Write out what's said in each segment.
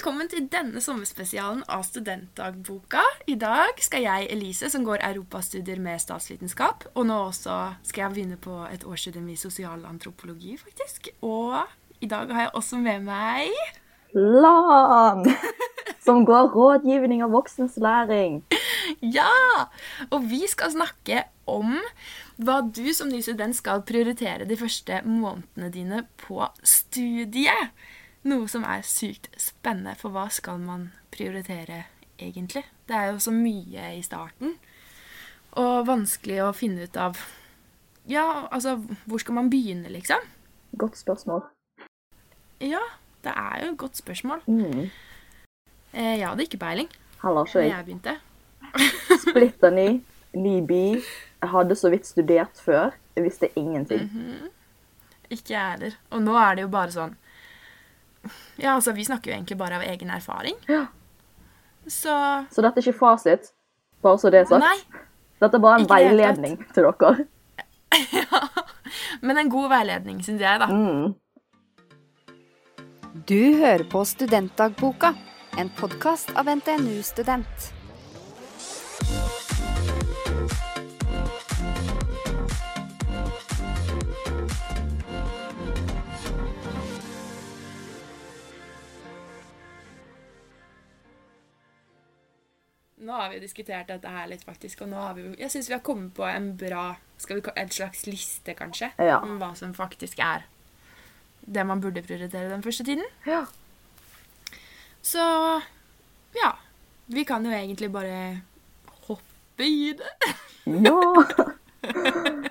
velkommen til denne sommerspesialen av Studentdagboka. I dag skal jeg, Elise, som går europastudier med statsvitenskap, og nå også skal jeg begynne på et årsstudium i sosialantropologi, faktisk. Og i dag har jeg også med meg Lan! Som går rådgivning av voksens læring. Ja! Og vi skal snakke om hva du som ny student skal prioritere de første månedene dine på studiet. Noe som er sykt spennende, for hva skal man prioritere egentlig? Det er jo så mye i starten, og vanskelig å finne ut av Ja, altså, hvor skal man begynne, liksom? Godt spørsmål. Ja, det er jo et godt spørsmål. Mm. Eh, jeg hadde ikke peiling Heller da ikke jeg. jeg begynte. Splitter ny, ny by. Jeg hadde så vidt studert før. Jeg visste ingenting. Ikke jeg heller. Og nå er det jo bare sånn Ja, altså, vi snakker jo egentlig bare av egen erfaring. Ja. Så Så dette er ikke fasit, bare så det er sagt. Nei. Dette er bare en veiledning til dere. ja. Men en god veiledning, syns jeg, da. Mm. Du hører på Studentdagboka, en podkast av NTNU Student. Nå har vi jo diskutert dette her litt, faktisk, og nå har vi jo Jeg syns vi har kommet på en bra skal vi, En slags liste, kanskje, Ja. om hva som faktisk er det man burde prioritere den første tiden. Ja. Så ja. Vi kan jo egentlig bare hoppe i det. ja.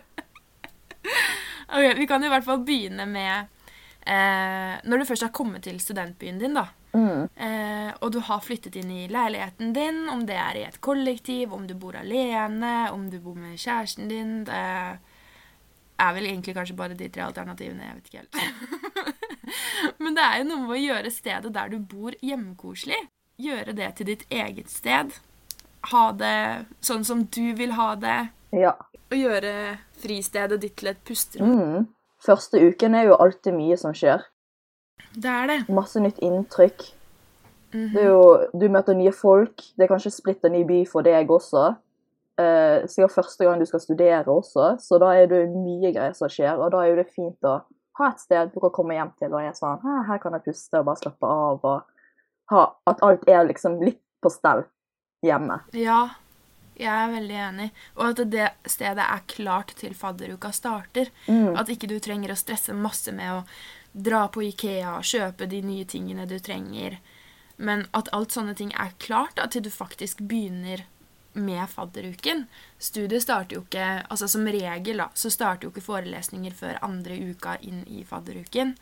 Ok, Vi kan i hvert fall begynne med eh, Når du først har kommet til studentbyen din, da, Mm. eh, og du har flyttet inn i leiligheten din, om det er i et kollektiv, om du bor alene, om du bor med kjæresten din Det er vel egentlig kanskje bare de tre alternativene. Jeg vet ikke helt. Men det er jo noe med å gjøre stedet der du bor, hjemmekoselig. Gjøre det til ditt eget sted. Ha det sånn som du vil ha det. ja. Og gjøre fristedet ditt til et pusterom. Mm. Første uken er jo alltid mye som skjer. Det er det. Masse nytt inntrykk. Det er jo, du møter nye folk. Det er kanskje splitter ny by for deg også. Eh, sikkert første gang du skal studere også, så da er det mye greier som skjer. Og da er det fint å ha et sted du kan komme hjem til og er sånn Her kan jeg puste og bare slappe av. og ha, At alt er liksom litt på stell hjemme. Ja, jeg er veldig enig. Og at det stedet er klart til fadderuka starter. Mm. At ikke du trenger å stresse masse med å dra på Ikea kjøpe de nye tingene du trenger. Men at alt sånne ting er klart da, til du faktisk begynner med fadderuken. Studiet starter jo ikke altså Som regel da, så starter jo ikke forelesninger før andre uka inn i fadderuken.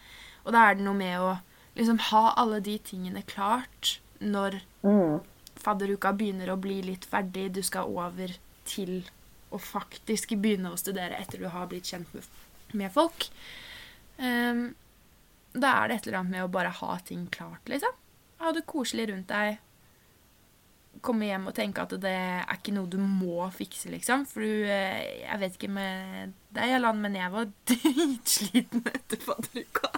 Og da er det noe med å liksom ha alle de tingene klart når Mm. fadderuka begynner å bli litt ferdig. Du skal over til å faktisk begynne å studere etter du har blitt kjent med, folk. Ehm, da er det et eller annet med å bare ha ting klart, liksom. Ha det koselig rundt deg. Komme hjem og tenke at det er ikke noe du må fikse, liksom. For du eh, Jeg vet ikke med deg, Allan, men jeg var dritsliten etter fadderuka.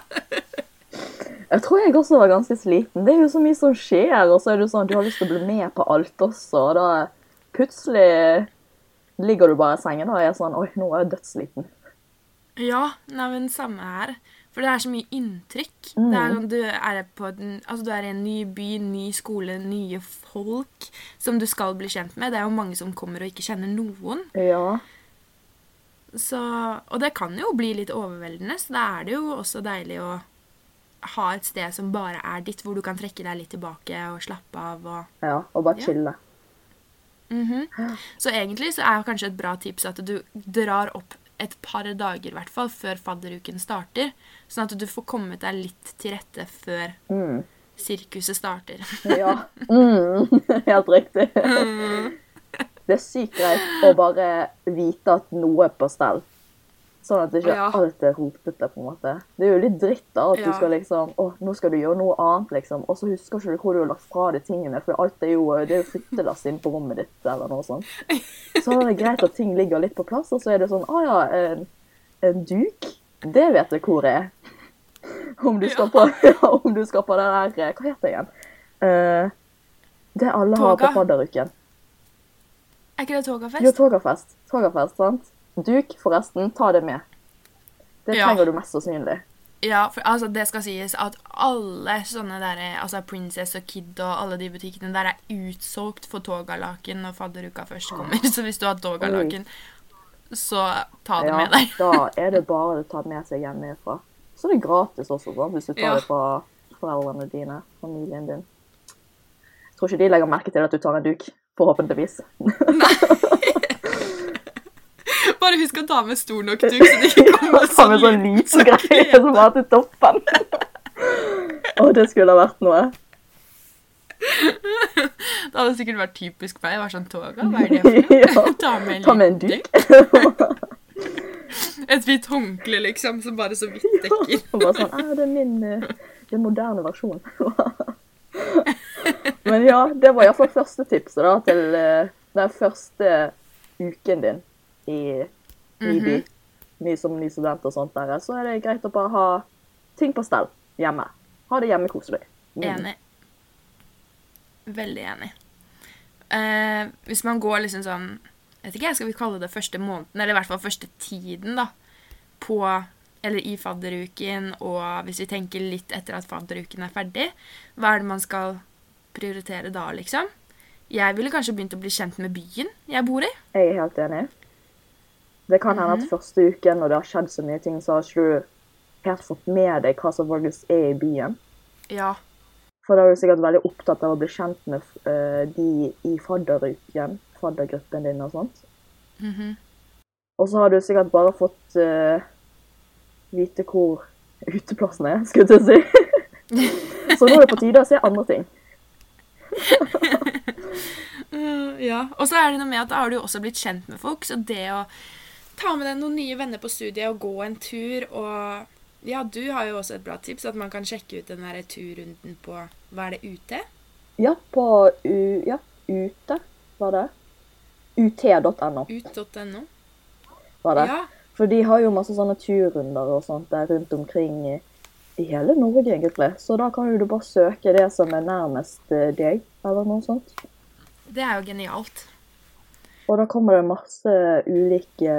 Jeg tror jeg også var ganske sliten. Det er jo så mye som skjer, og så er det sånn du har lyst til å bli med på alt også, og da plutselig ligger du bare i sengen og er sånn Oi, nå er jeg dødssliten. Ja, nei, men samme her. For det er så mye inntrykk. Mm. Det er sånn, du, er på en, altså, du er i en ny by, ny skole, nye folk som du skal bli kjent med. Det er jo mange som kommer og ikke kjenner noen. Ja. Så, og det kan jo bli litt overveldende, så da er det jo også deilig å ha et sted som bare er ditt, hvor du kan trekke deg litt tilbake og slappe av. og ja. Og bare Ja. chille. Mhm. Så egentlig så er kanskje et bra tips at du drar opp et par dager i hvert fall før fadderuken starter, sånn at du får kommet deg litt til rette før Mm. sirkuset starter. Ja. Mm. Helt riktig. Det er sykt greit å bare vite at noe er på stell. Sånn at ikke Ja. alt er rotete, på en måte. Det er jo litt dritt da, at du skal liksom Å, nå skal du gjøre noe annet, liksom. Og så husker ikke du hvor du har lagt fra deg tingene, for alt er jo Det er jo flyttelass inne på rommet ditt, eller noe sånt. Så er det greit at ting ligger litt på plass, og så er det sånn Å ja, en, en duk? Det vet jeg hvor er. Om du skal på, ja, om du skal på det der Hva heter det igjen? Uh, det alle har på Toga. fadderuken. Er ikke det togafest? Jo, togafest. Togafest, sant? Duk, forresten, ta det med. Det Ja. trenger du mest sannsynlig. Ja, for altså, det skal sies at alle sånne der, altså Princess og Kid og alle de butikkene der er utsolgt for togalaken når fadderuka først kommer. Så hvis du har togalaken, så ta det Ja, med deg. da er det bare å ta med seg hjemmefra. Så det er gratis også, da, hvis du tar Ja. det fra foreldrene dine, familien din. Jeg tror ikke de legger merke til at du tar en duk, forhåpentligvis. Bare husk å ta med stor nok duk, så det ikke kommer Ta med sånn liten greie som var til toppen. Å, det skulle ha vært noe. Det hadde sikkert vært typisk meg. Være sånn toga, hva er det for noe? Ta med en Ta med en duk. Et hvitt håndkle, liksom, som bare så vidt dekker. Og bare sånn «Ah, Det er min eh, den moderne versjon. Men ja, det var iallfall første tipset da, til eh, den første uken din i ny by. Ny som ny student og sånt der. Så er det greit å bare ha ting på stell hjemme. Ha det hjemme koselig. Mm. Enig. Veldig enig. Eh, hvis man går liksom sånn jeg vet ikke, Skal vi kalle det første måneden, eller i hvert fall første tiden, da, på Eller i fadderuken, og hvis vi tenker litt etter at fadderuken er ferdig, hva er det man skal prioritere da, liksom? Jeg ville kanskje begynt å bli kjent med byen jeg bor i. Jeg er helt enig. Det kan hende Mhm. at første uken, når det har skjedd så mye ting, så har ikke du helt fått med deg hva som faktisk er i byen. Ja. For da er du sikkert veldig opptatt av å bli kjent med uh, de i fadderuken, faddergruppen din og sånt. Mhm. Og så har du sikkert bare fått uh, vite hvor uteplassen er, skulle jeg si. så nå er det på tide å se andre ting. Mm, ja. Og så er det noe med at da har du jo også blitt kjent med folk, så det å ta med deg noen nye venner på studiet og gå en tur og Ja, du har jo også et bra tips, at man kan sjekke ut den der turrunden på Hva er det, UT? Ja, på u, ja, ute, var det? ut.no, Ut.no. var det. Ja. For de har jo masse sånne turrunder og sånt der rundt omkring i, i hele Norge, egentlig. Så da kan jo du bare søke det som er nærmest eh, deg, eller noe sånt. Det er jo genialt. Og da kommer det masse ulike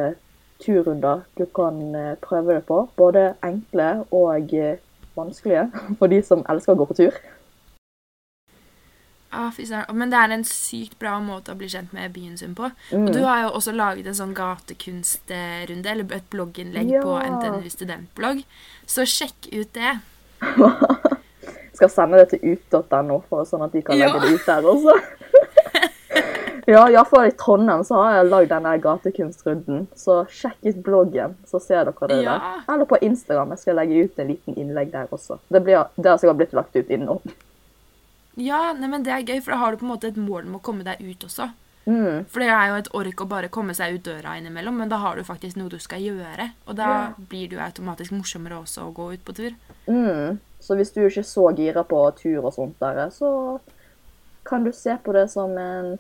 turrunder du kan eh, prøve det på. Både enkle og eh, vanskelige for de som elsker å gå på tur. Ah. Men det er en sykt bra måte å bli kjent med byen sin på. Mm. Og du har jo også laget en sånn gatekunstrunde, eller et blogginnlegg på Ja. NTNU studentblogg. Så sjekk ut det. Skal sende det til ut.no, sånn at de kan Ja. legge det ut der også. ja, iallfall i Trondheim så har jeg lagd denne gatekunstrunden. Så sjekk ut bloggen, så ser dere det Ja. der. Eller på Instagram. Jeg skal legge ut en liten innlegg der også. Det, blir, det har sikkert blitt lagt ut innom. Ja, nei, men det er gøy, for da har du på en måte et mål om å komme deg ut også. Mm. For det er jo et ork å bare komme seg ut døra innimellom, men da har du faktisk noe du skal gjøre. Og da Ja. blir det jo automatisk morsommere også å gå ut på tur. Mm. Så hvis du ikke er så gira på tur og sånt der, så kan du se på det som en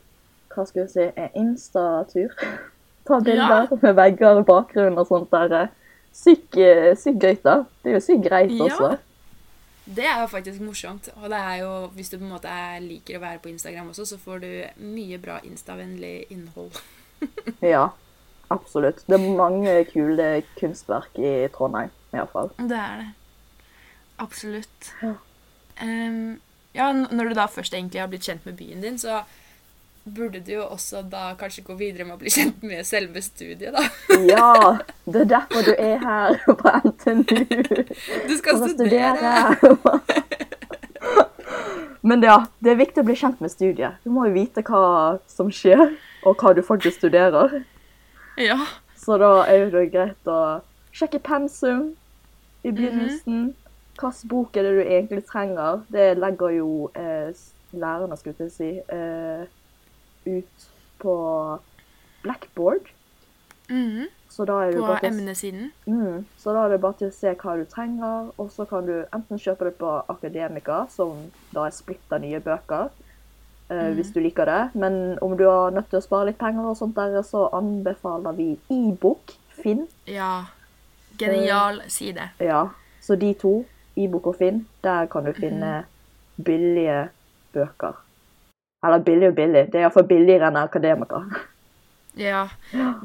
hva skal vi si, en Insta-tur. Ta bilder med vegger og bakgrunn og sånt der. Sykt eh, gøy, da. Det er jo sykt greit Ja. også. Det er jo faktisk morsomt. Og det er jo, hvis du på en måte er- liker å være på Instagram også, så får du mye bra instavennlig innhold. Ja, absolutt. Det er mange kule kunstverk i Trondheim, iallfall. Det er det. Absolutt. Ja. Um, ja, når du da først egentlig har blitt kjent med byen din, så burde du jo også da kanskje gå videre med å bli kjent med selve studiet, da. Ja, det er derfor du er her på NTNU. Du skal studere. studere! Men ja, det er viktig å bli kjent med studiet. Du må jo vite hva som skjer, og hva du faktisk studerer. Ja. Så da er det greit å sjekke pensum i begynnelsen. Hvilken bok er det du egentlig trenger? Det legger jo eh, lærerne, skulle jeg si, eh, ut på Blackboard. Mm. På til emnesiden. Mm, så da er det bare til å se hva du trenger, og så kan du enten kjøpe det på Akademika, som da er splitta nye bøker, mm. hvis du liker det. Men om du er nødt til å spare litt penger, og sånt der, så anbefaler vi e-bok. Finn. Ja. Genial side. Ja, så de to, e-bok og Finn, der kan du finne billige bøker. Eller billig og billig. Det er iallfall billigere enn akademiker. Ja.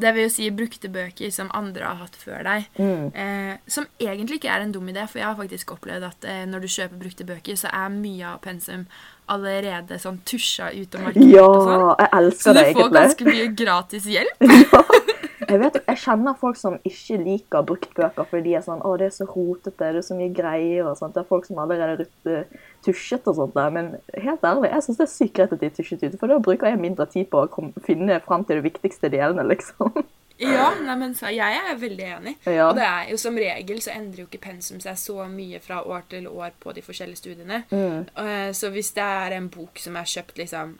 Det vil jo si brukte bøker som andre har hatt før deg. Mm. Eh, som egentlig ikke er en dum idé, for jeg har faktisk opplevd at eh, når du kjøper brukte bøker, så er mye av pensum allerede sånn tusja ut og markert Ja, og sånn. jeg Så elsker du får egentlig. ganske mye gratis hjelp. Jeg vet, jeg kjenner folk som ikke liker bruktbøker fordi de er sånn 'Å, det er så rotete, det er så mye greier' og sånt. Det er folk som allerede er eh, tusjet og sånt der. Men helt ærlig, jeg syns det er sykt greit at de er tusjet ut, for da bruker jeg mindre tid på å komme, finne fram til de viktigste delene, liksom. Ja, nei, men så, jeg er veldig enig. Ja. Og det er jo som regel så endrer jo ikke pensum seg så mye fra år til år på de forskjellige studiene. Mm. Eh, Så hvis det er en bok som er kjøpt liksom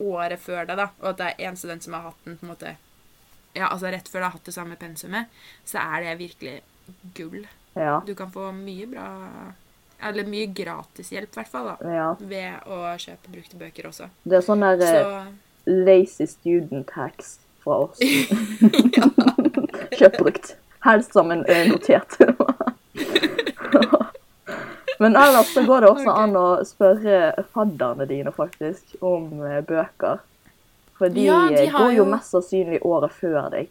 året før deg, da, og at det er en student som har hatt den på en måte ja, altså rett før du har hatt det samme pensumet, så er det virkelig gull. Ja. Du kan få mye bra Eller mye gratishjelp, i hvert fall, da. ja. Ved å kjøpe brukte bøker også. Det er sånn der eh, Så lazy student hacks fra oss. Kjøp brukt. Helst som en eh, notert. Men ellers så går det også okay. an å spørre fadderne dine faktisk om eh, bøker. For de, Ja, de går jo jo- mest sannsynlig året før deg.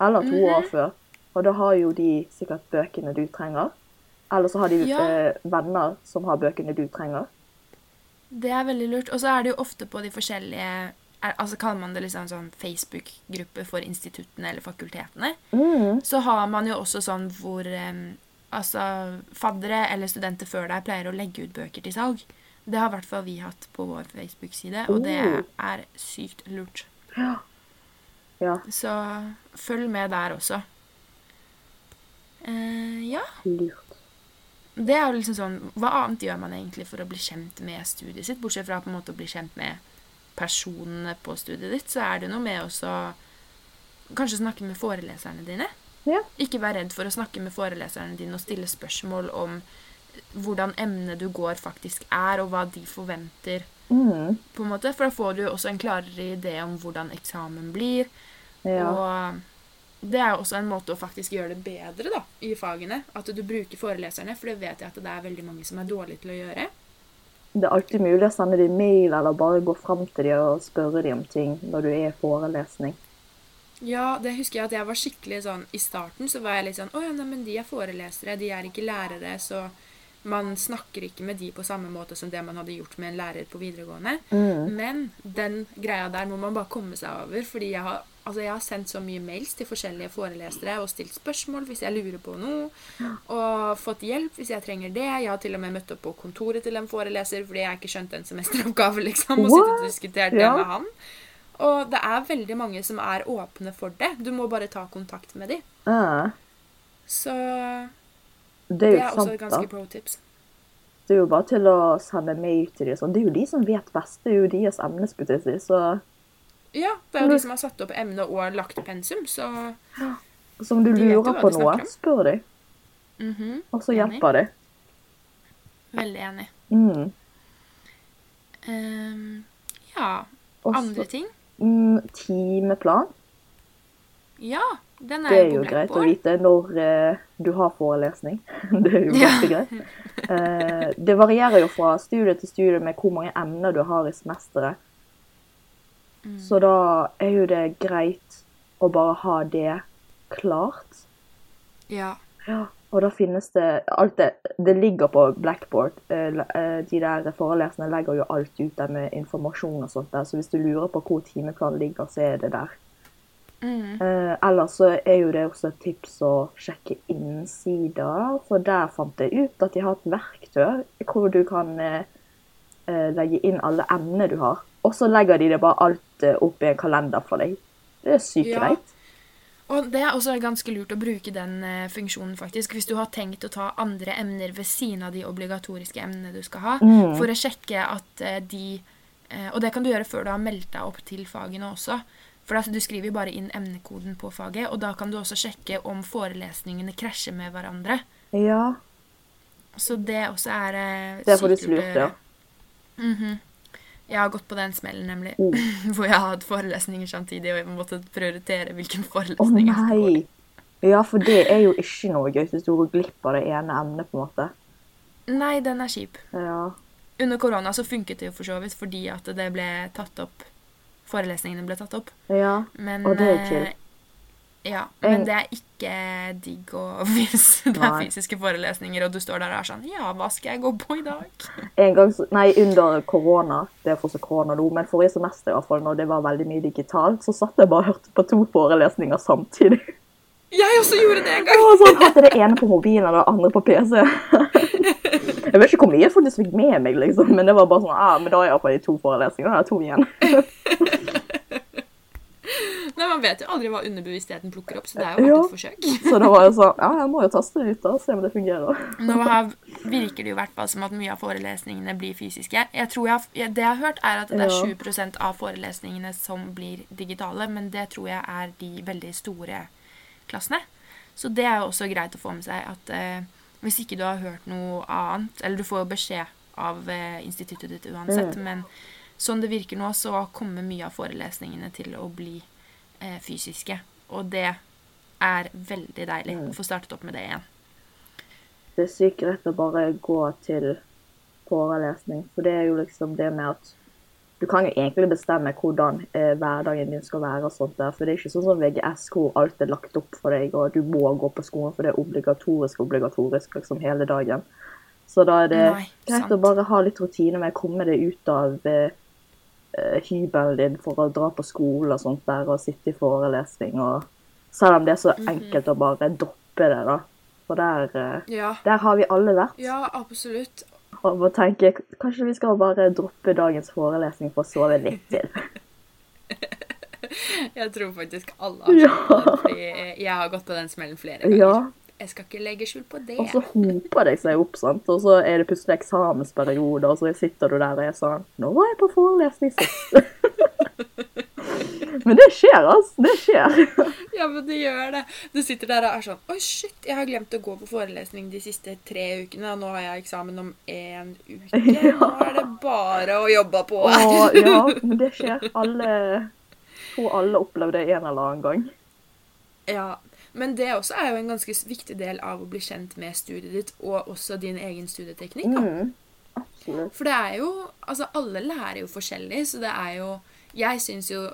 Eller to Mhm. år før. Og da har jo de sikkert bøkene du trenger. Eller så har de Ja. eh, venner som har bøkene du trenger. Det er veldig lurt. Og så er det jo ofte på de forskjellige er, altså Kaller man det liksom sånn Facebook-gruppe for instituttene eller fakultetene. Mm. Så har man jo også sånn hvor em, altså faddere eller studenter før deg pleier å legge ut bøker til salg. Det har i hvert fall vi hatt på vår Facebook-side, og det Oh. er sykt lurt. Ja, Så følg med der også. Eh, ja. lurt. Det er jo liksom sånn Hva annet gjør man egentlig for å bli kjent med studiet sitt? Bortsett fra på en måte å bli kjent med personene på studiet ditt, så er det noe med også Kanskje snakke med foreleserne dine. Ja. Ikke vær redd for å snakke med foreleserne dine og stille spørsmål om hvordan emnet du går, faktisk er, og hva de forventer. Mm. på en måte, For da får du også en klarere idé om hvordan eksamen blir. Ja. Og det er jo også en måte å faktisk gjøre det bedre da, i fagene. At du bruker foreleserne, for det vet jeg at det er veldig mange som er dårlige til å gjøre. Det er alltid mulig å sende dem mail eller bare gå fram til dem og spørre dem om ting når du er i forelesning. Ja, det husker jeg at jeg var skikkelig sånn I starten så var jeg litt sånn Å ja, nei, men de er forelesere, de er ikke lærere, så man snakker ikke med de på samme måte som det man hadde gjort med en lærer på videregående. Mm. Men den greia der må man bare komme seg over, fordi jeg har, altså jeg har sendt så mye mails til forskjellige forelesere og stilt spørsmål hvis jeg lurer på noe, og fått hjelp hvis jeg trenger det. Jeg har til og med møtt opp på kontoret til en foreleser fordi jeg ikke skjønte en semesteroppgave, liksom, og sittet og diskutert det med han. Og det er veldig mange som er åpne for det. Du må bare ta kontakt med dem. Uh. Så det er det jo er også et ganske pro tips. Det er jo bare til å sende mail til dem. Sånn. Det er jo de som vet best. Det er jo deres emne, skulle jeg si. Så Ja, det er jo de som har satt opp emner og lagt pensum, så så om du lurer på noe, spør de. dem, mhm, og så hjelper de. veldig enig. Mm. Um, ja, Også, andre ting? mm, timeplan. Ja, den er, Det er jo greit å vite når eh, du har forelesning. Det er jo Ja. ganske greit. Eh, det varierer jo fra studie til studie med hvor mange emner du har i semesteret. Mm. Så da er jo det greit å bare ha det klart. Ja. Ja. Og da finnes det alt det, det ligger på Blackboard. Eh, eh, De der foreleserne legger jo alt ut der med informasjon og sånt der, så hvis du lurer på hvor timeplanen ligger, så er det der. Mm. Eh, ellers så er jo det også et tips å sjekke innsider, for der fant jeg ut at de har et verktøy hvor du kan eh, eh, legge inn alle emnene du har. Og så legger de det bare alt eh, opp i en kalender for deg. Det er sykt Ja. greit. Og det er også ganske lurt å bruke den eh, funksjonen, faktisk, hvis du har tenkt å ta andre emner ved siden av de obligatoriske emnene du skal ha, Mm. for å sjekke at de Og det kan du gjøre før du har meldt deg opp til fagene også. For altså, du skriver jo bare inn emnekoden på faget, og da kan du også sjekke om forelesningene krasjer med hverandre. Ja. Så det også er eh, Det faktisk sykt lurt ja. Mm Mhm. Jeg har gått på den smellen, nemlig. Oh. Hvor jeg har hatt forelesninger samtidig, og jeg måtte prioritere hvilken forelesning jeg skal gå! Ja, for det er jo ikke noe gøy hvis du går glipp av det ene emnet, på en måte. Nei, den er kjip. Ja. under korona så funket det jo for så vidt fordi at det ble tatt opp Forelesningene ble tatt opp. Ja. Men Og det er chill. eh, Ja, men det er ikke digg hvis det er fysiske forelesninger, og du står der og er sånn Ja, hva skal jeg gå på i dag? En gang, nei, under korona, det er fortsatt korona nå, men forrige semester i hvert fall, når det var veldig mye digitalt, så satt jeg bare og hørte på to forelesninger samtidig. Jeg også gjorde det en gang! var sånn, hadde det ene på mobilen og det andre på PC. Jeg vet ikke hvor mye jeg faktisk fikk med meg, liksom, men det var bare sånn, ah, men da er jeg iallfall i to forelesninger, da er jeg to igjen. Nei, Man vet jo aldri hva underbevisstheten plukker opp, så det er jo verdt et forsøk. Så da var jeg sånn, ja, jeg må jo taste det ut da, se om det fungerer. Nå har, virker det jo hvert fall som at mye av forelesningene blir fysiske. Jeg tror jeg, har- det jeg har hørt, er at det er Ja. 7 av forelesningene som blir digitale, men det tror jeg er de veldig store klassene. Så det er jo også greit å få med seg at eh, hvis ikke du har hørt noe annet Eller du får jo beskjed av eh, instituttet ditt uansett, men sånn det virker nå, så kommer mye av forelesningene til å bli eh, fysiske. Og det er veldig deilig å få startet opp med det igjen. Det er sykt greit å bare gå til forelesning, for det er jo liksom det med at du kan jo egentlig bestemme hvordan eh, hverdagen din skal være og sånt der, for det er ikke sånn som VGS hvor alt er lagt opp for deg, og du må gå på skolen, for det er obligatorisk, obligatorisk liksom hele dagen. Så da er det Nei, greit å bare ha litt rutine med å komme deg ut av eh, eh, hybelen din for å dra på skole og sånt der, og sitte i forelesning, og selv om det er så Mhm. enkelt å bare droppe det da, for der... Eh, Ja, der har vi alle vært. ja absolutt. Og må tenke, kanskje vi skal bare droppe dagens forelesning for å sove litt til. Jeg tror faktisk alle har skjønt det, fordi jeg har gått på den smellen flere ganger. Ja, Jeg skal ikke legge skjul på det. og så hoper det seg opp, sant? Og så er det plutselig eksamensperiode, og så sitter du der og er sånn, nå var jeg på forelesning sist. Men det skjer, altså. Det skjer. Ja, men det gjør det. Du sitter der og er sånn Oi, shit, jeg har glemt å gå på forelesning de siste tre ukene, og nå har jeg eksamen om én uke. Ja. Nå er det bare å jobbe på. Og ja, men det skjer. Alle, tror alle opplever det en eller annen gang. Ja, Men det også er jo en ganske viktig del av å bli kjent med studiet ditt, og også din egen studieteknikk. da. Mm. For det er jo Altså, alle lærer jo forskjellig, så det er jo Jeg syns jo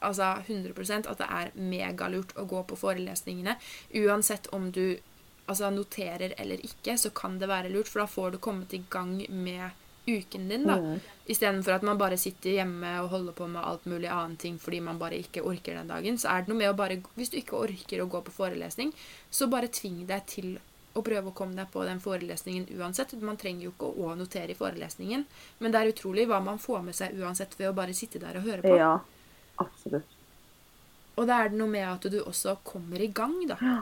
altså 100% at det er megalurt å gå på forelesningene. Uansett om du altså, noterer eller ikke, så kan det være lurt, for da får du kommet i gang med uken din, da. Mm. Istedenfor at man bare sitter hjemme og holder på med alt mulig annen ting fordi man bare ikke orker den dagen. Så er det noe med å bare Hvis du ikke orker å gå på forelesning, så bare tving deg til å prøve å komme deg på den forelesningen uansett. Man trenger jo ikke å notere i forelesningen, men det er utrolig hva man får med seg uansett ved å bare sitte der og høre på. Ja, absolutt. Og da er det noe med at du også kommer i gang, da. Ja.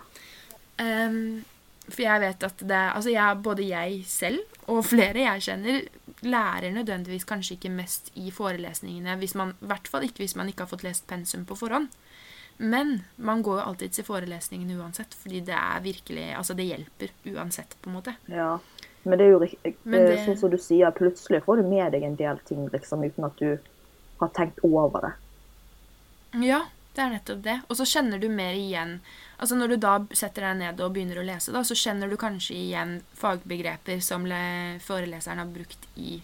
Um, for jeg vet at det Altså, jeg, både jeg selv og flere jeg kjenner, lærer nødvendigvis kanskje ikke mest i forelesningene, hvis man, i hvert fall ikke hvis man ikke har fått lest pensum på forhånd. Men man går jo alltid til forelesningene uansett, fordi det er virkelig Altså, det hjelper uansett, på en måte. Ja. Men det er jo rik- Men det- sånn som du sier, plutselig får du med deg en del ting liksom, uten at du har tenkt over det. Ja, det er nettopp det. Og så kjenner du mer igjen Altså Når du da setter deg ned og begynner å lese, da, så kjenner du kanskje igjen fagbegreper som le foreleseren har brukt i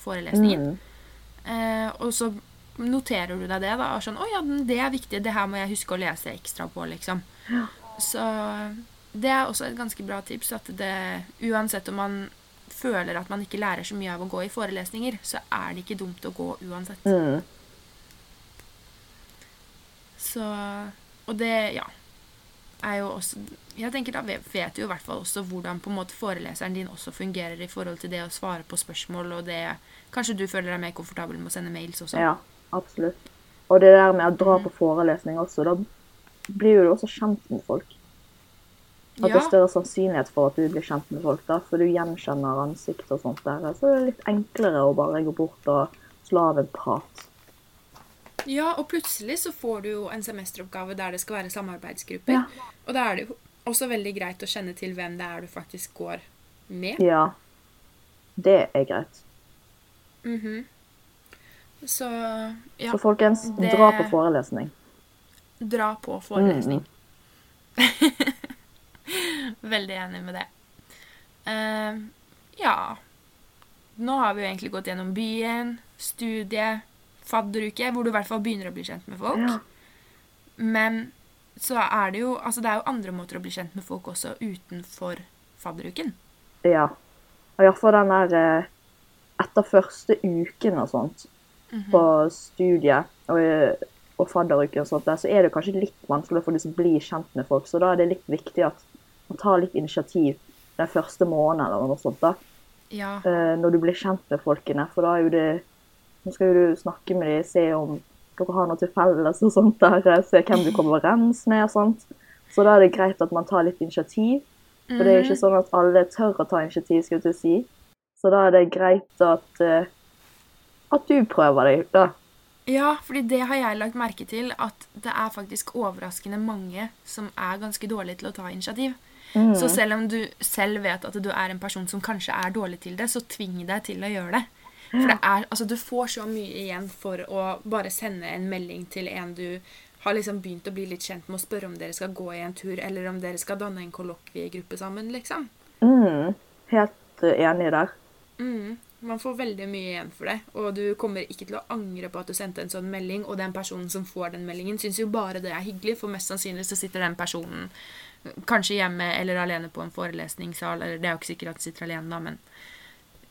forelesningen. Mm. Eh, og så noterer du deg det, da. Og sånn 'Å ja, det er viktig. Det her må jeg huske å lese ekstra på', liksom. Så det er også et ganske bra tips. At det uansett om man føler at man ikke lærer så mye av å gå i forelesninger, så er det ikke dumt å gå uansett. Mm. Så Og det, ja er jo også Jeg tenker da vet du du i hvert fall også hvordan på en måte foreleseren din også fungerer i forhold til det å svare på spørsmål, og det Kanskje du føler deg mer komfortabel med å sende mails også? Ja, absolutt. Og det der med å dra på forelesning også, da blir jo du også kjent med folk. At det er større sannsynlighet for at du blir kjent med folk, da, for du gjenkjenner ansikt og sånt der. Så det er litt enklere å bare gå bort og slå av en prat. Ja, og plutselig så får du jo en semesteroppgave der det skal være samarbeidsgrupper. Ja. Og da er det jo også veldig greit å kjenne til hvem det er du faktisk går med. Ja. Det er greit. Mhm. Så ja, Så folkens, det- dra på forelesning. dra på forelesning. Mm. Veldig enig med det. Uh, ja nå har vi jo egentlig gått gjennom byen, studie, fadderuke, hvor du i hvert fall begynner å bli kjent med folk. Ja. Men så er det jo Altså, det er jo andre måter å bli kjent med folk også utenfor fadderuken. Ja. Og iallfall den der eh, Etter første uken og sånt på studiet og, eh, og fadderuken og sånt, der, så er det kanskje litt vanskelig for de som blir kjent med folk. Så da er det litt viktig at man tar litt initiativ den første måneden eller noe sånt. da, Ja. eh, Når du blir kjent med folkene. For da er jo det Nå skal du snakke med dem, se om dere har noe til felles og sånt der. eh, Se hvem du kommer overens med og sånt. Så da er det greit at man tar litt initiativ. For det er jo ikke sånn at alle tør å ta initiativ, skal jeg si. Så da er det greit at, uh, at du prøver deg, da. Ja, fordi det har jeg lagt merke til, at det er faktisk overraskende mange som er ganske dårlige til å ta initiativ. Så selv om du selv vet at du er en person som kanskje er dårlig til det, så tving deg til å gjøre det. For det er, altså, du får så mye igjen for å bare sende en melding til en du har liksom begynt å bli litt kjent med, og spørre om dere skal gå i en tur, eller om dere skal danne en kollokviegruppe sammen, liksom. Mm, helt eh, enig der. Mm. Man får veldig mye igjen for det, og du kommer ikke til å angre på at du sendte en sånn melding, og den personen som får den meldingen, syns jo bare det er hyggelig, for mest sannsynlig så sitter den personen kanskje hjemme eller alene på en forelesningssal, eller det er jo ikke sikkert at den sitter alene, da, men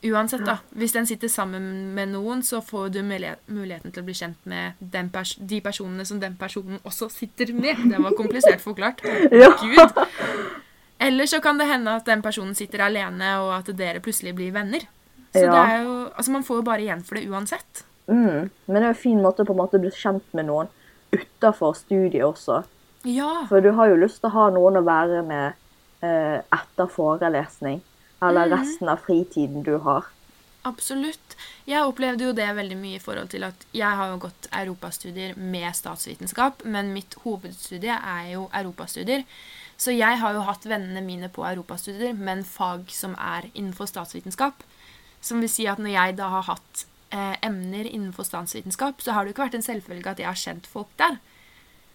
uansett, da. Hvis den sitter sammen med noen, så får du muligheten til å bli kjent med den pers de personene som den personen også sitter med. Det var komplisert forklart. Ja. Gud. Eller så kan det hende at den personen sitter alene, og at dere plutselig blir venner. Så Ja. det er jo, altså Man får jo bare igjen for det uansett. Mm. Men det er jo en fin måte på en måte å bli kjent med noen utafor studiet også. Ja. For du har jo lyst til å ha noen å være med eh, etter forelesning. Eller resten av fritiden du har. Absolutt. Jeg opplevde jo det veldig mye i forhold til at jeg har jo gått europastudier med statsvitenskap, men mitt hovedstudie er jo europastudier. Så jeg har jo hatt vennene mine på europastudier, men fag som er innenfor statsvitenskap. Som vil si at når jeg da har hatt eh, emner innenfor statsvitenskap, så har det jo ikke vært en selvfølge at jeg har kjent folk der.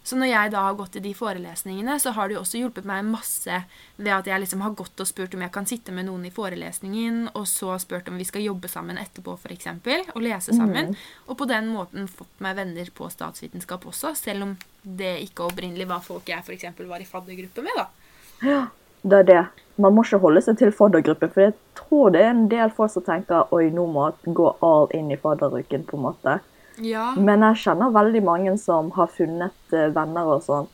Så når jeg da har gått i de forelesningene, så har det jo også hjulpet meg masse ved at jeg liksom har gått og spurt om jeg kan sitte med noen i forelesningen, og så spurt om vi skal jobbe sammen etterpå, f.eks., og lese sammen. Og på den måten fått meg venner på statsvitenskap også, selv om det ikke opprinnelig var folk jeg f.eks. var i faddergruppe med, da. Ja, Det er det. Man må ikke holde seg til faddergruppen, for jeg tror det er en del folk som tenker oi, nå må jeg gå all in i fadderuken, på en måte. Ja. Men jeg kjenner veldig mange som har funnet eh, venner og sånn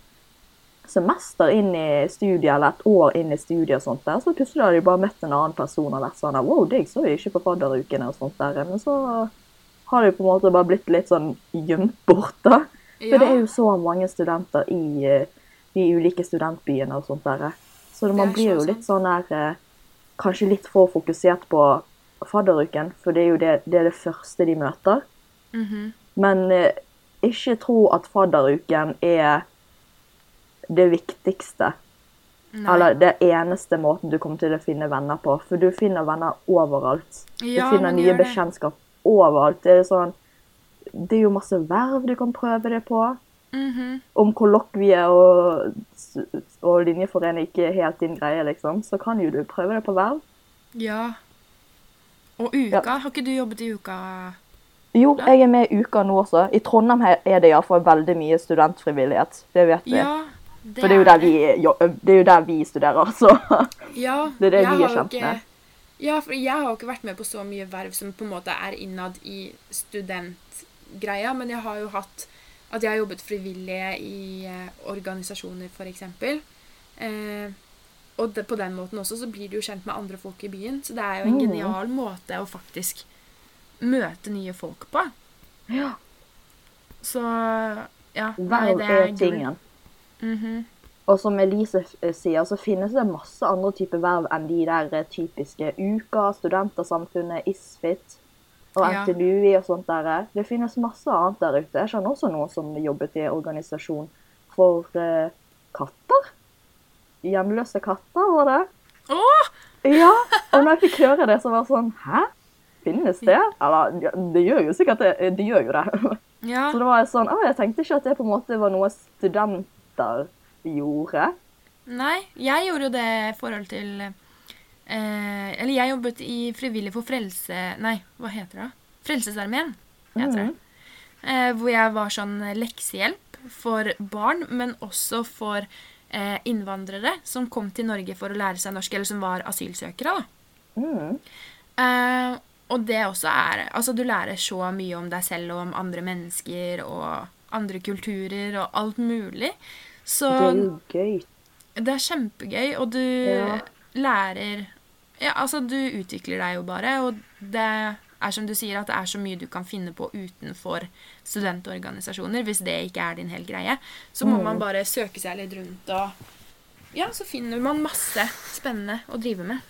semester inn i studiet, eller et år inn i studiet og sånt der, så plutselig har de bare møtt en annen person og vært sånn Wow, deg så jeg ikke på fadderukene og sånt der. Men så har de på en måte bare blitt litt sånn gjemt bort, da. For det er jo så mange studenter i eh, de ulike studentbyene og sånt der. Så man blir jo litt sånn der eh, Kanskje litt for fokusert på fadderuken, for det er jo det, det, er det første de møter. Mhm. Men eh, ikke tro at fadderuken er det viktigste. Nei. Eller det eneste måten du kommer til å finne venner på. For du finner venner overalt. Ja, du finner nye bekjentskap overalt. Det er, sånn, det er jo masse verv du kan prøve det på. Mhm. Om kollokvie og, og linjeforening ikke er helt din greie, liksom, så kan jo du prøve det på verv. Ja. Og uka? Har ikke du jobbet i uka? Jo, jeg er med i Uka nå også. I Trondheim er det iallfall veldig mye studentfrivillighet. Det vet vi. Ja. Det For det er, jo der vi, jo, det er jo der vi studerer, så Ja, Det er det vi er kjent ikke- med. Ja, for jeg har jo ikke vært med på så mye verv som på en måte er innad i studentgreia, men jeg har jo hatt at jeg har jobbet frivillig i eh, organisasjoner, f.eks. Eh, og det, på den måten også så blir du jo kjent med andre folk i byen. Så det er jo en Mm. genial måte å faktisk møte nye folk på. Ja. Så ja. nei, det er tingen. Mm -hmm. Og som Elise eh, sier, så finnes det masse andre typer verv enn de der eh, typiske Uka, Studentersamfunnet, Isfit og Ja. NTNUI og sånt der. Det finnes masse annet der ute. Jeg kjenner også noen som jobbet i organisasjon for uh, katter. Hjemløse katter, var det. Åh! Ja, og når jeg fikk høre det, så var det sånn Hæ? Finnes det? Eller, ja, det gjør jo sikkert det. Det gjør jo det. Ja. Så det var sånn, å, jeg tenkte ikke at det på en måte var noe studenter gjorde. Nei, jeg gjorde jo det i forhold til eh, Eller jeg jobbet i Frivillig for frelse... Nei, hva heter det? Frelsesarmeen, heter det. Eh, hvor jeg var sånn leksehjelp for barn, men også for eh, innvandrere som kom til Norge for å lære seg norsk, eller som var asylsøkere. da. Mm. Eh, og det også er Altså, du lærer så mye om deg selv og om andre mennesker og andre kulturer og alt mulig. Så Det er jo gøy. det er kjempegøy, og du Ja. lærer Ja, altså, du utvikler deg jo bare, og det er som du sier, at det er så mye du kan finne på utenfor studentorganisasjoner. Hvis det ikke er din hel greie, så må Mm. man bare søke seg litt rundt, og ja, så finner man masse spennende å drive med.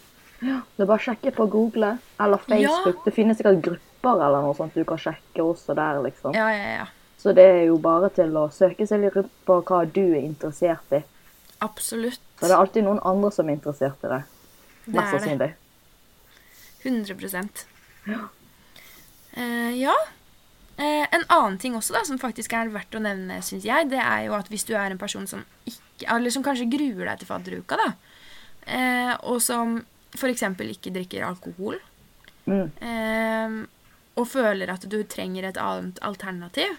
Det er bare å sjekke på Google eller Facebook. Det finnes sikkert grupper eller noe sånt du kan sjekke også der, liksom. Ja, ja, ja. Så det er jo bare til å søke seg litt rundt på hva du er interessert i. Absolutt. For det er alltid noen andre som er interessert i det. Mest sannsynlig. 100 Eh, ja. Uh, en annen ting også da, som faktisk er verdt å nevne, syns jeg, det er jo at hvis du er en person som ikke Eller som kanskje gruer deg til fadderuka, da, uh, og som f.eks. ikke drikker alkohol, Mm. eh, og føler at du trenger et annet alternativ,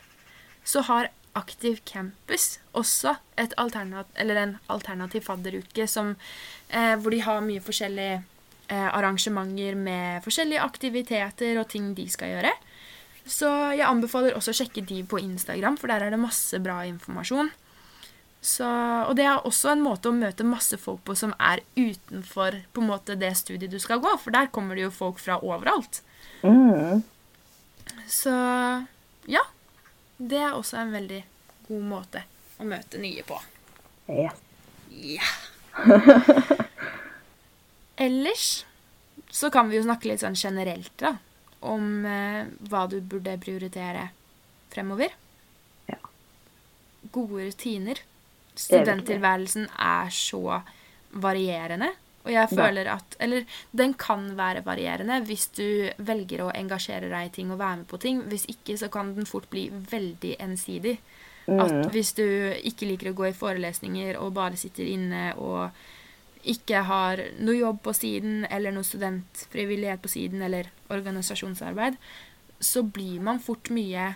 så har Aktiv Campus også alternat eller en alternativ fadderuke som, eh, hvor de har mye forskjellige eh, arrangementer med forskjellige aktiviteter og ting de skal gjøre. Så jeg anbefaler også å sjekke de på Instagram, for der er det masse bra informasjon. Så, og det er også en måte å møte masse folk på som er utenfor på en måte det studiet du skal gå, for der kommer det jo folk fra overalt. Mm. Så ja. Det er også en veldig god måte å møte nye på. Ja. Ja. Ellers så kan vi jo snakke litt sånn generelt, da. Om eh, hva du burde prioritere fremover. Ja. Gode rutiner. Studenttilværelsen er så varierende. Og jeg føler at Eller den kan være varierende hvis du velger å engasjere deg i ting og være med på ting. Hvis ikke så kan den fort bli veldig ensidig. At Mm. hvis du ikke liker å gå i forelesninger og bare sitter inne og ikke har noe jobb på siden eller noe studentfrivillighet på siden eller organisasjonsarbeid, så blir man fort mye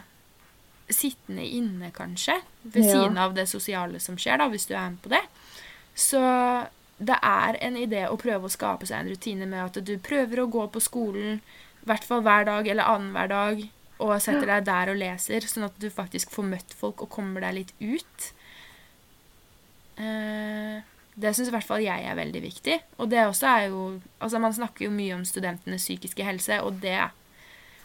sittende inne, kanskje, ved Ja. siden av det sosiale som skjer, da, hvis du er med på det. Så det er en idé å prøve å skape seg en rutine med at du prøver å gå på skolen i hvert fall hver dag eller annenhver dag og setter deg der og leser, sånn at du faktisk får møtt folk og kommer deg litt ut. Eh, det syns i hvert fall jeg er veldig viktig. Og det også er jo Altså, man snakker jo mye om studentenes psykiske helse, og det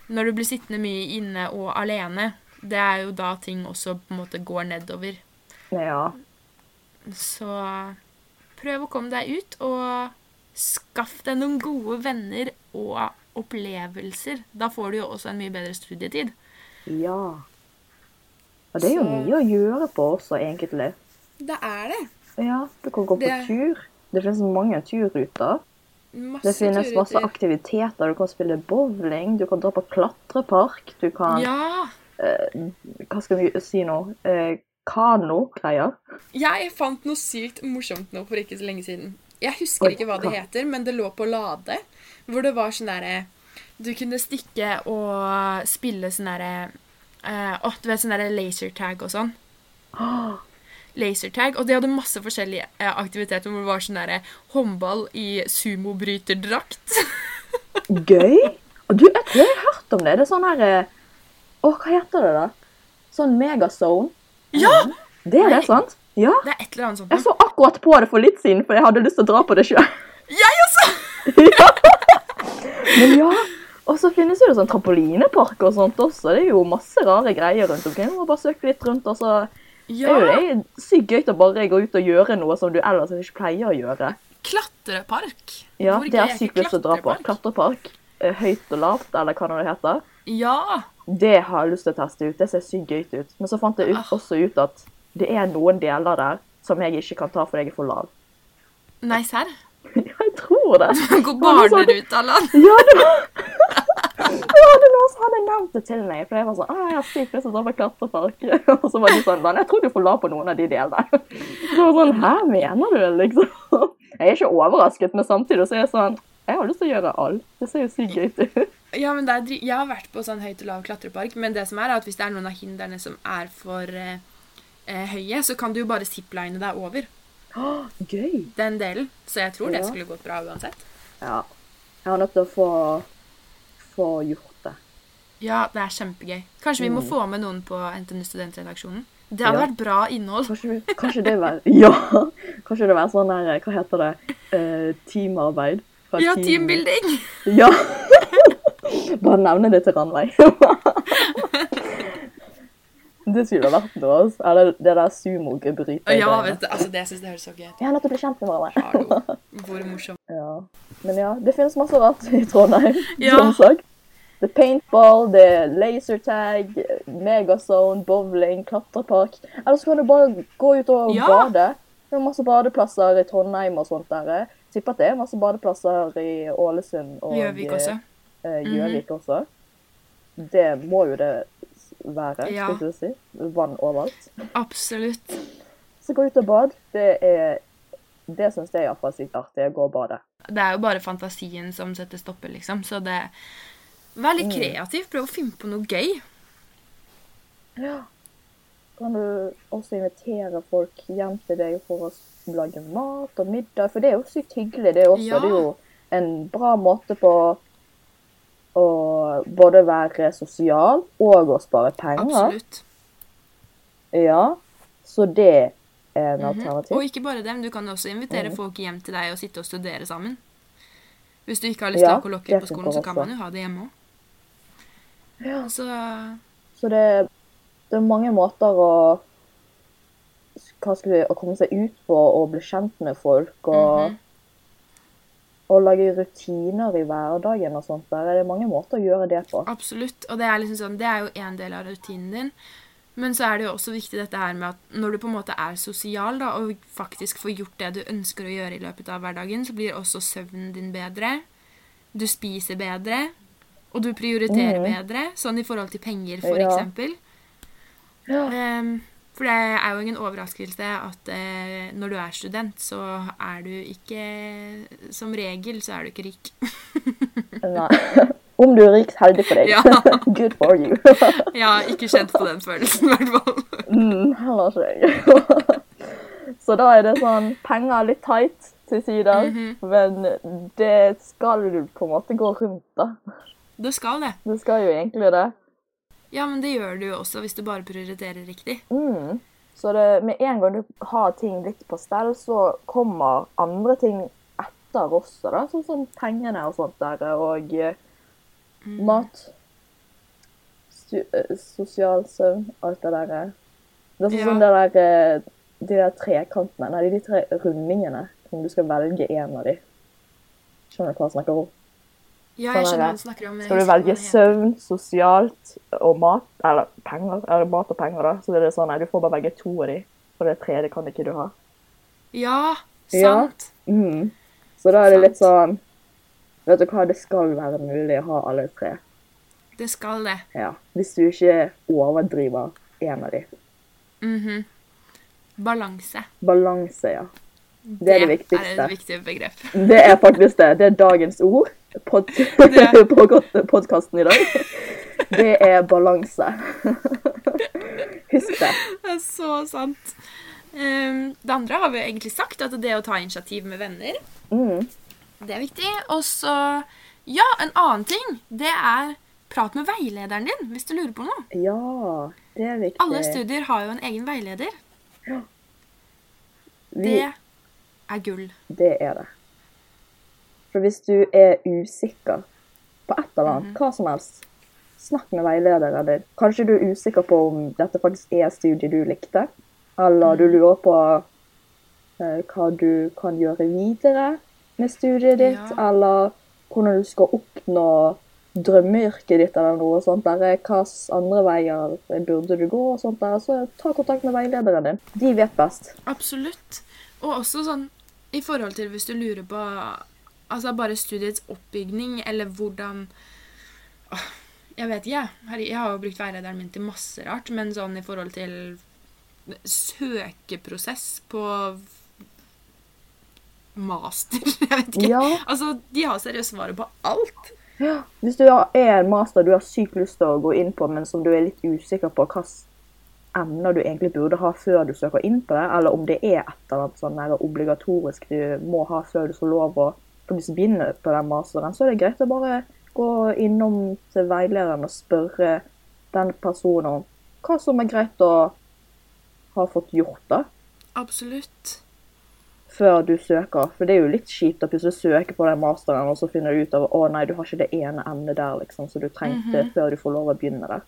Når du blir sittende mye inne og alene, det er jo da ting også på en måte går nedover. Ja. Så prøv å komme deg ut, og skaff deg noen gode venner og opplevelser. Da får du jo også en mye bedre studietid. Ja. Og det er jo Så- mye å gjøre på også, egentlig. Det er det. Ja, du kan gå på Det- tur. Det finnes mange turruter. Masse Det finnes masse aktiviteter. Du kan spille bowling, du kan dra på klatrepark, du kan Ja. Hva skal vi si nå? Eh, Kano-greier. Jeg fant noe sykt morsomt nå for ikke så lenge siden. Jeg husker Oi, ikke hva det hva? heter, men det lå på Lade. Hvor det var sånn derre Du kunne stikke og spille sånn derre eh, Å, du vet sånn derre lasertag og sånn. Lasertag. Og de hadde masse forskjellige eh, aktiviteter hvor det var sånn derre håndball i sumobryterdrakt. Gøy! Og du, jeg tror jeg har hørt om det. Det er sånn herre eh, Å, hva heter det, da? Sånn megazone. ja! Det er det, sant? Ja. Det er et eller annet sånt. Jeg så akkurat på det for litt siden, for jeg hadde lyst til å dra på det sjøl. Jeg også! ja. Men ja. Og så finnes jo det sånn trampolinepark og sånt også. Det er jo masse rare greier rundt omkring. Må bare søke litt rundt, og så Ja. er jo det sykt gøy å bare gå ut og gjøre noe som du ellers ikke pleier å gjøre. Klatrepark. Ja, Hvor det er sykt lyst til å dra på. Klatrepark. eh, Høyt og lavt, eller hva det heter. Ja. Det har jeg lyst til å teste ut. Det ser sykt gøy ut. Men så fant jeg ut, Ah. også ut at det er noen deler der som jeg ikke kan ta fordi jeg er for lav. Nei, serr? Ja, jeg tror det. Gå barneruta, Lan. Ja, det var Det var noen som hadde nevnt det til meg. For jeg var sånn ah, jeg har sykt lyst til å dra på klatrepark. Og så var de sånn Jeg tror du får la på noen av de delene. Så jeg var sånn Hæ, mener du det, liksom? Jeg er ikke overrasket, men samtidig så er jeg sånn Jeg har lyst til å gjøre alt. Det ser jo sykt gøy ut. Ja, men det er, dri- Jeg har vært på sånn høyt og lav klatrepark, men det som er, er at hvis det er noen av hindrene som er for eh, eh, høye, så kan du jo bare zipline deg over Oh, gøy. den delen. Så jeg tror det skulle gått bra uansett. Ja. Jeg har nødt til å få, få gjort det. Ja, det er kjempegøy. Kanskje vi må få med noen på NTNU Studentredaksjonen? Det hadde Mm. Ja. vært bra innhold. Kanskje, kanskje det være Ja! Kanskje det være sånn der Hva heter det? Uh, teamarbeid? Ja, team- teambuilding! Ja! Bare nevne det til Ranveig. det skulle vært noe. altså. Eller det der sumo-gebrytet. Ja, vet du, altså det synes jeg høres så gøy ut. Ja, å bli kjent med hverandre. Hvor morsomt. Ja. Men ja, det finnes masse rart i Trondheim, Ja. som sagt. Det er paintball, det er lasertag, megazone, bowling, klatrepark. Eller så kan du bare gå ut og Ja. bade. Det er masse badeplasser i Trondheim og sånt der. Tipper at det er masse badeplasser i Ålesund og Gjøvik også. Eh, Gjøvik også. Det må jo det være, Ja. skal jeg si. Vann overalt. Absolutt. Så gå ut og bad. Det er Det syns jeg iallfall er sykt artig, å gå og bade. Det er jo bare fantasien som setter stopper, liksom. Så det Vær litt Mm. kreativ. Prøv å finne på noe gøy. Ja. Kan du også invitere folk hjem til deg for å lage mat og middag? For det er jo sykt hyggelig, det også. Ja. Det er jo en bra måte på å både være sosial og å spare penger. Absolutt. Ja. Så det er en Mhm. alternativ. Og ikke bare det, men du kan også invitere mm. folk hjem til deg og sitte og studere sammen. Hvis du ikke har lyst til Ja, å kolokke på skolen, så kan man jo ha det hjemme òg. Ja. Så Så det, det er mange måter å vi, å komme seg ut på og bli kjent med folk. Og, Mhm. Og lage rutiner i hverdagen og sånt. Der er det mange måter å gjøre det på. absolutt. Og det er liksom sånn, det er jo en del av rutinen din. Men så er det jo også viktig dette her med at når du på en måte er sosial da, og faktisk får gjort det du ønsker å gjøre i løpet av hverdagen, så blir også søvnen din bedre. Du spiser bedre. Og du prioriterer mm. bedre, sånn i forhold til penger, for Ja. eksempel. Ja. Ehm, for det er jo ingen overraskelse at eh, når du er student, så er du ikke Som regel så er du ikke rik. Nei. Om du er rik, heldig for deg. Ja. Good for you. ja, ikke kjent på den følelsen, i hvert fall. mm, heller ikke jeg. Så da er det sånn penger litt tight til sider, Mhm. men det skal du på en måte gå rundt, da. Det skal det. Det skal jo egentlig det. Ja, men det gjør du jo også hvis du bare prioriterer riktig. Mm. Så det, med en gang du har ting litt på stell, så kommer andre ting etter også, da. Sånn som pengene og sånt der, og eh, Mm. mat. Eh, sosial søvn, alt det der. Det er sånn Ja. det der, eh, de der trekantene, nei, de tre rundingene, om du skal velge en av de. Skjønner du hva jeg snakker om? Ja, jeg Sånn er skjønner hva du snakker om. Skal du velge det søvn, sosialt og mat, eller penger, eller mat og penger da, så er det sånn, nei, du får bare velge to av de, for det tredje kan ikke du ha. Ja, Ja. sant. Mm. Så da er det litt sånn, vet du hva, det skal være mulig å ha alle tre. Det skal det. Ja. Hvis du ikke overdriver en av de. Mhm. Balanse. Balanse, ja. Det er det viktigste. Det er et viktig begrep. Det er faktisk det. Det er dagens ord pod podkasten i dag. Det er balanse. Husk det. Det er så sant. Ehm, det andre har vi jo egentlig sagt, at det å ta initiativ med venner, Mm. det er viktig. Og så, ja, en annen ting, det er prat med veilederen din hvis du lurer på noe. Ja, det er viktig. Alle studier har jo en egen veileder. Vi- Det er gull. Det er det. For hvis du er usikker på et eller Mhm. annet, hva som helst, snakk med veilederen din. Kanskje du er usikker på om dette faktisk er studiet du likte, eller Mhm. du lurer på eh, hva du kan gjøre videre med studiet ditt, Ja. eller hvordan du skal oppnå drømmeyrket ditt eller noe sånt. Der, hva andre veier burde du gå og sånt der. Så ta kontakt med veilederen din. De vet best. Absolutt. Og også sånn i forhold til hvis du lurer på altså bare studiets oppbygning, eller hvordan Åh, Jeg vet ikke, jeg. Jeg har jo brukt veilederen min til masse rart, men sånn i forhold til søkeprosess på master. Jeg vet ikke. Ja. Altså, de har seriøst svaret på alt. Ja. Hvis du er en master du har sykt lyst til å gå inn på, men som du er litt usikker på hvilke emner du egentlig burde ha før du søker inn på det, eller om det er et eller annet sånn obligatorisk du må ha før du får lov å faktisk begynner på den masteren, så er det greit å bare gå innom til veilederen og spørre den personen om hva som er greit å ha fått gjort, da Absolutt. før du søker. For det er jo litt kjipt å plutselig søke på den masteren, og så finner du ut av å nei, du har ikke det ene emnet der, liksom, så du trengte før du får lov å begynne der.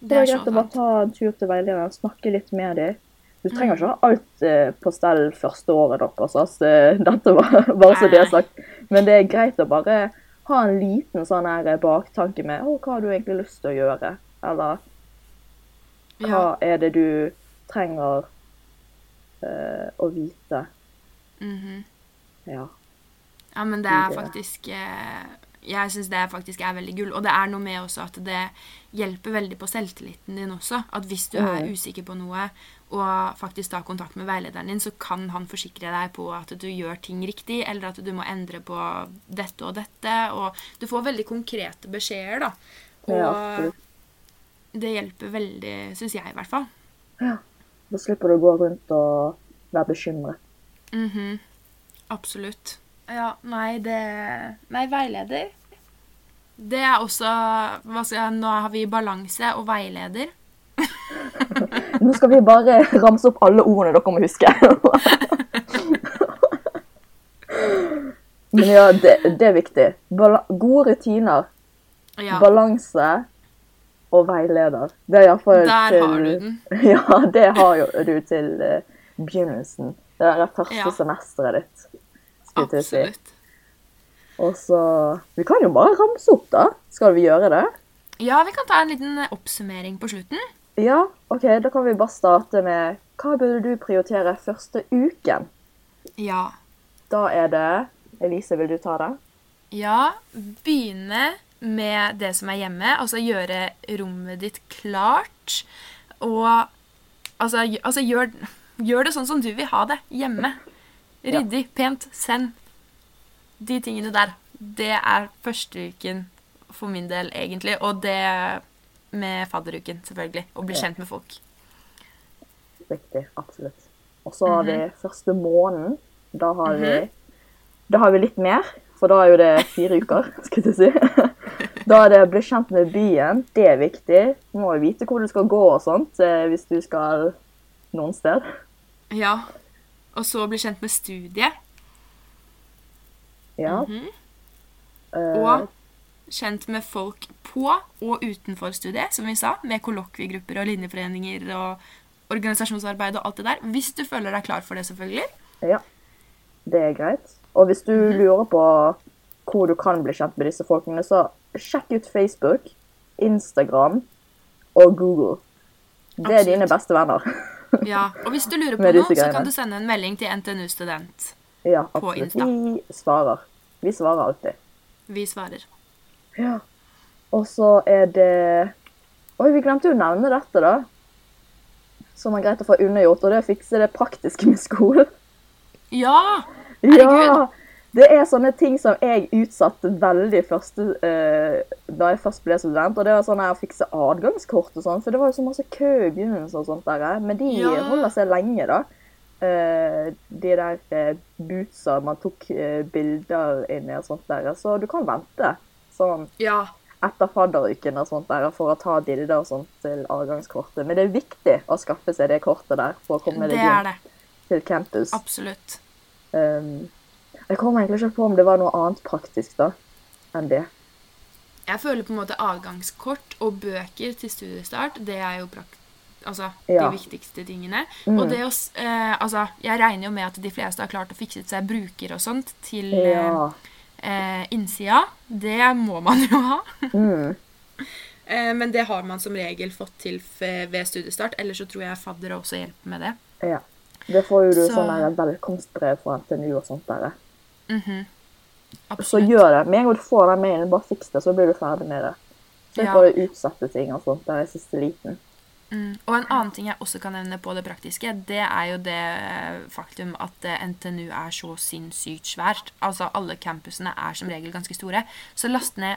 Det Det er er greit å bare ta en tur til veilederen, snakke litt med dem. Du trenger ikke ha alt eh, på stell første året deres, altså. Dette var bare så det er sagt. Men det er greit å bare ha en liten sånn her baktanke med å, hva har du egentlig lyst til å gjøre? Eller hva Ja. er det du trenger uh, å vite? mhm. Ja. Ja, men det er faktisk eh, Jeg syns det faktisk er veldig gull. Og det er noe med også at det hjelper veldig på selvtilliten din også. At hvis du er Mm. usikker på noe, og faktisk tar kontakt med veilederen din, så kan han forsikre deg på at du gjør ting riktig, eller at du må endre på dette og dette. Og du får veldig konkrete beskjeder, da. Og det hjelper veldig, syns jeg i hvert fall. Ja. Da slipper du å gå rundt og være bekymret. Mhm. Absolutt. Ja, nei, det Nei, veileder. Det er også hva skal jeg, Nå har vi balanse og veileder. Nå skal vi bare ramse opp alle ordene dere må huske. Men ja, det, det er viktig. Bal gode rutiner, Ja, balanse og veileder. Det er iallfall der til har du den. Ja, det har jo du til uh, begynnelsen. Det er det første Ja. semesteret ditt. Absolutt. Og så Vi kan jo bare ramse opp, da. Skal vi gjøre det? Ja, vi kan ta en liten oppsummering på slutten. Ja, OK. Da kan vi bare starte med Hva burde du prioritere første uken? Ja. Da er det Elise, vil du ta det? Ja, begynne med det som er hjemme. Altså gjøre rommet ditt klart. Og altså, altså gjør, gjør det sånn som du vil ha det hjemme. Ryddig, pent, send. De tingene der. Det er første uken for min del, egentlig. Og det med fadderuken, selvfølgelig. Og bli Ja. kjent med folk. Riktig. Absolutt. Og så har vi Mhm. første måneden. Da har vi Da har vi litt mer, for da er jo det fire uker, skulle jeg si. Da er det å bli kjent med byen. Det er viktig. Du må jo vite hvor du skal gå og sånt eh, hvis du skal noen sted. Ja. Og så bli kjent med studiet. Ja. Mm -hmm. Og kjent med folk på og utenfor studiet, som vi sa, med kollokviegrupper og linjeforeninger og organisasjonsarbeid og alt det der. Hvis du føler deg klar for det, selvfølgelig. Ja, det er greit. Og hvis du Mhm. lurer på hvor du kan bli kjent med disse folkene, så sjekk ut Facebook, Instagram og Google. Det er Absolutt. dine beste venner. Ja, Og hvis du lurer på noe, så kan du sende en melding til NTNU Student. ja, absolutt. Vi svarer. Vi svarer alltid. Vi svarer. Ja. Og så er det Oi, vi glemte jo å nevne dette, da. Som er greit å få unnagjort, og det er å fikse det praktiske med skolen. Ja! Ja! Det er sånne ting som jeg utsatte veldig første, uh, da jeg først ble student. Og det var sånn å fikse adgangskort og sånn, for det var jo så masse kø i begynnelsen og sånt der. Men de Ja. holder seg lenge, da. Uh, de der uh, bootsa man tok uh, bilder inni og sånt der. Så du kan vente sånn Ja. etter fadderuken og sånt der for å ta bilder og sånt til avgangskortet. Men det er viktig å skaffe seg det kortet der for å komme deg inn til campus. Absolutt. Um, jeg kommer egentlig ikke på om det var noe annet praktisk da, enn det. Jeg føler på en måte avgangskort og bøker til studiestart, det er jo prakt altså, Ja. de viktigste tingene. Mm. Og det å eh, Altså, jeg regner jo med at de fleste har klart å fikse seg bruker og sånt til Ja. eh, innsida. Det må man jo ha. Mm. Eh, men det har man som regel fått til ved studiestart. Ellers så tror jeg faddere også hjelper med det. ja. Det får jo du Så- sånn velkomstbrev fra NTNU og sånt der. Mhm. Så gjør det. Med en gang du får den mailen, bare fiks det, så blir du ferdig med det. Så Ja. får du utsette ting og sånt der i siste liten. Mm. Og en annen ting jeg også kan nevne på det praktiske, det er jo det faktum at eh, NTNU er så sinnssykt svært. Altså alle campusene er som regel ganske store. Så last ned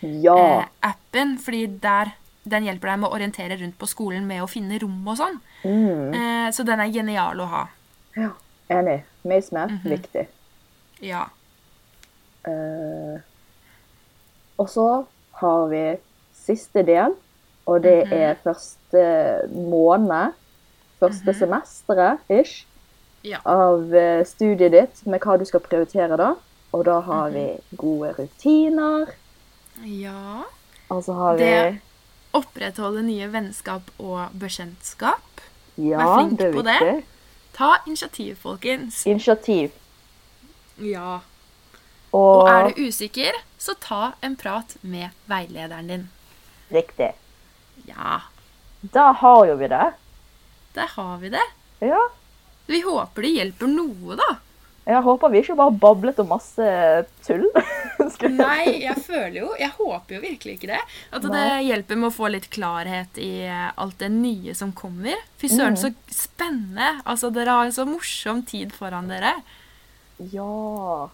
Ja. MaceMap-appen, fordi der den hjelper deg med å orientere rundt på skolen med å finne rom og sånn. Mm. Eh, så den er genial å ha. ja. Enig. MaceMap, Mhm. viktig. Ja. Eh, og så har vi siste del, og det Mhm. er første måned, første semesteret, ish, Ja. av eh, studiet ditt med hva du skal prioritere da. Og da har vi Mhm. gode rutiner, ja. og så har vi Det- Opprettholde nye vennskap og bekjentskap. Ja, vær flink det er på det. Ta initiativ, folkens. Initiativ. Ja. Og, Og er du usikker, så ta en prat med veilederen din. Riktig. Ja, Da har jo vi det. der har vi det. Ja. Vi håper det hjelper noe, da. Jeg håper vi ikke bare bablet om masse tull. Nei, jeg føler jo Jeg håper jo virkelig ikke det. At det Nei. hjelper med å få litt klarhet i eh, alt det nye som kommer. Fy søren, Mm. så spennende. Altså, dere har en så morsom tid foran dere. Ja.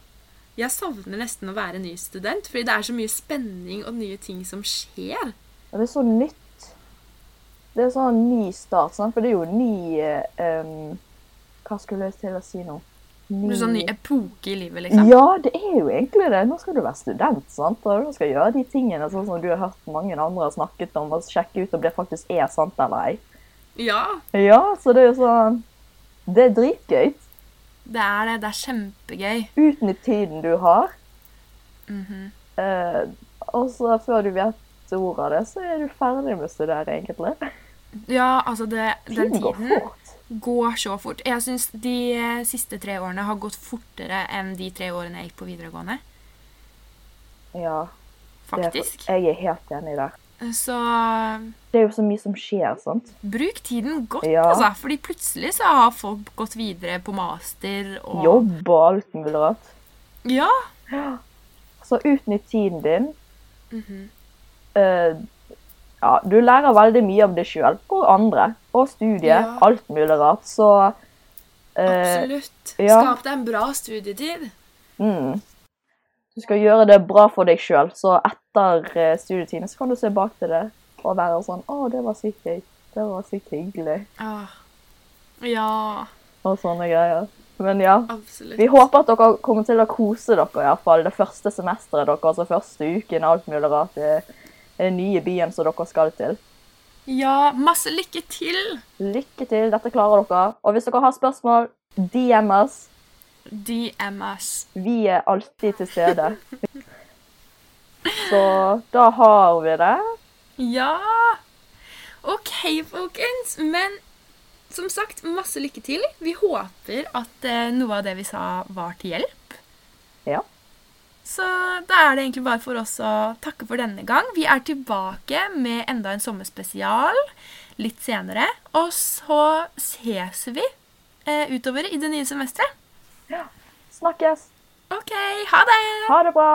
Jeg savner nesten å være ny student, fordi det er så mye spenning og nye ting som skjer. Det er så nytt. Det er sånn ny start, sant? for det er jo ny um, Hva skulle jeg til å si nå? Det er sånn ny epoke i livet, liksom. Ja, det er jo egentlig det. Nå skal du være student, sant? og du skal gjøre de tingene sånn som du har hørt mange andre har snakket om, og sjekke ut om det faktisk er sant eller ei. Ja, Ja, så det er jo sånn Det er dritgøy. det er det. Det er kjempegøy. Utnytt tiden du har. Mhm. eh, og så før du vet ordet av det, så er du ferdig med å studere, egentlig. Ja, altså, det, den Tiden går fort. går så fort. Jeg syns de eh, siste tre årene har gått fortere enn de tre årene jeg gikk på videregående. Ja, det er, Faktisk. jeg er helt enig der. Så Det er jo så mye som skjer, sant? bruk tiden godt, Ja. altså. Fordi plutselig så har folk gått videre på master og Jobb og alt mulig rart. Ja. Så utnytt tiden din. Mhm. Eh, ja, du lærer veldig mye om deg sjøl og andre. Og studiet. Ja. Alt mulig rart. Så eh, Absolutt. ja. Skap deg en bra studietid. mm, Du skal gjøre det bra for deg sjøl, så etter eh, studietiden så kan du se bak til det og være sånn Å, det var sykt gøy. Det var sykt hyggelig. Ah. Ja, Og sånne greier. Men ja. absolutt. Vi håper at dere kommer til å kose dere i hvert fall det første semesteret deres, altså første uken, alt mulig rart den nye byen som dere skal til. Ja, masse lykke til! Lykke til, dette klarer dere. Og hvis dere har spørsmål, DM oss. DM oss. Vi er alltid til stede. Så da har vi det. Ja! OK, folkens. Men som sagt, masse lykke til. Vi håper at eh, noe av det vi sa, var til hjelp. Ja. Så da er det egentlig bare for oss å takke for denne gang. Vi er tilbake med enda en sommerspesial litt senere. Og så ses vi eh, utover i det nye semesteret. Snakkes. OK, ha det! Ha det bra.